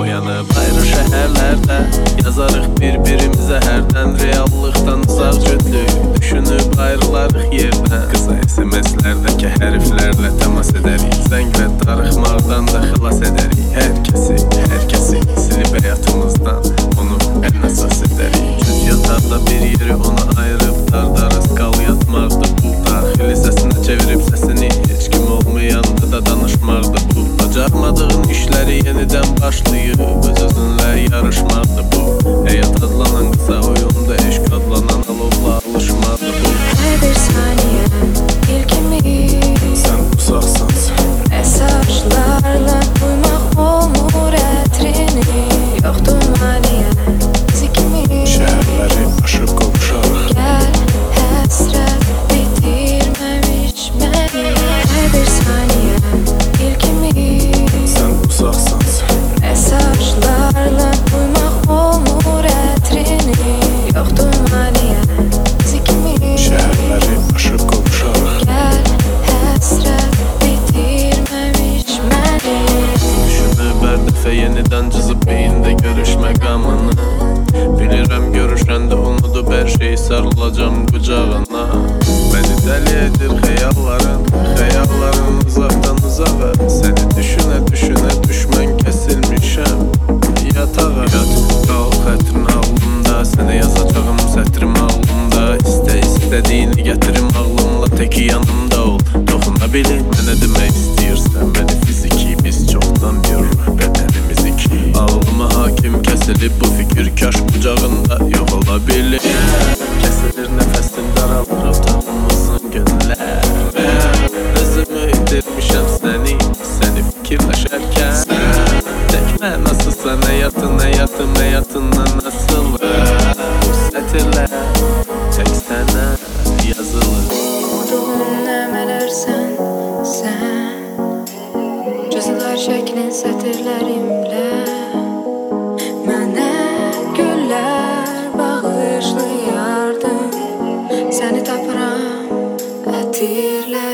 Oyanıb ayrı şəhərlərdə Yazarıq bir-birimizə hərdən Reallıqdan uzaq cütlük Düşünüb ayrılarıq yerdən. Qısa SMS-lərdəki hərflərlə təmas edərik Zəng və darıxmaqdan da xilas edərik. Hər Bacarmadığın işləri yenidən başlayıb Öz-özünlə yarışmaqdı bu. Həyat adlanan qısa Yeniden cızıp beyinde görüşmek amına Bilirim görüşende unutup her şeyi sarılacağım kucağına. Beni deli edip hayalların kəsilib bu fikir Kaş bucağında yox ola bilir Kəsilir nəfəsin daralır otağımızın günlər Özümü itirmişəm səni, səni fikirləşərkən Tək mənasızsan həyatın, həyatım, həyatından nasıl Bu sətirlər tək sənə yazılır Umduğum nəmələrsən sən Cızılar şəklin sətirlərimlə decirle